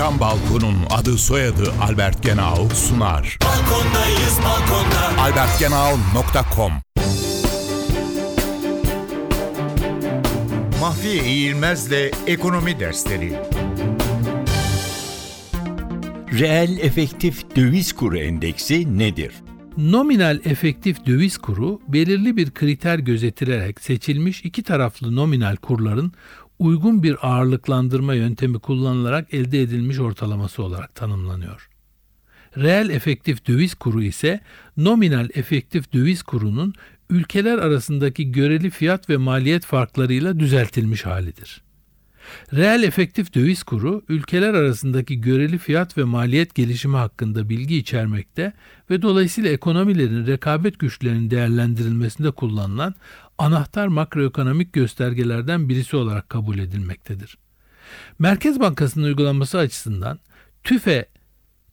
Cam Balkon'un adı soyadı Albert Genau sunar. Balkondayız balkonda. albertgenau.com Mahfiye İğilmez'le Ekonomi Dersleri Reel efektif döviz kuru endeksi nedir? Nominal efektif döviz kuru belirli bir kriter gözetilerek seçilmiş iki taraflı nominal kurların uygun bir ağırlıklandırma yöntemi kullanılarak elde edilmiş ortalaması olarak tanımlanıyor. Reel efektif döviz kuru ise nominal efektif döviz kurunun ülkeler arasındaki göreli fiyat ve maliyet farklarıyla düzeltilmiş halidir. Reel efektif döviz kuru ülkeler arasındaki göreli fiyat ve maliyet gelişimi hakkında bilgi içermekte ve dolayısıyla ekonomilerin rekabet güçlerinin değerlendirilmesinde kullanılan anahtar makroekonomik göstergelerden birisi olarak kabul edilmektedir. Merkez Bankası'nın uygulaması açısından TÜFE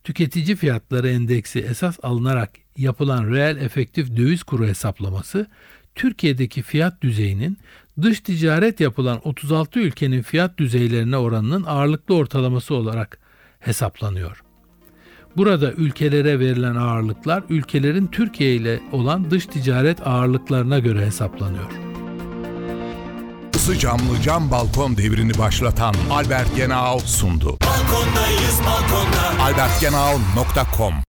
tüketici fiyatları endeksi esas alınarak yapılan reel efektif döviz kuru hesaplaması Türkiye'deki fiyat düzeyinin dış ticaret yapılan 36 ülkenin fiyat düzeylerine oranının ağırlıklı ortalaması olarak hesaplanıyor. Burada ülkelere verilen ağırlıklar ülkelerin Türkiye ile olan dış ticaret ağırlıklarına göre hesaplanıyor. Isı camlı cam balkon devrini başlatan Albert Genau sundu. Balkondayız balkonda. albertgenau.com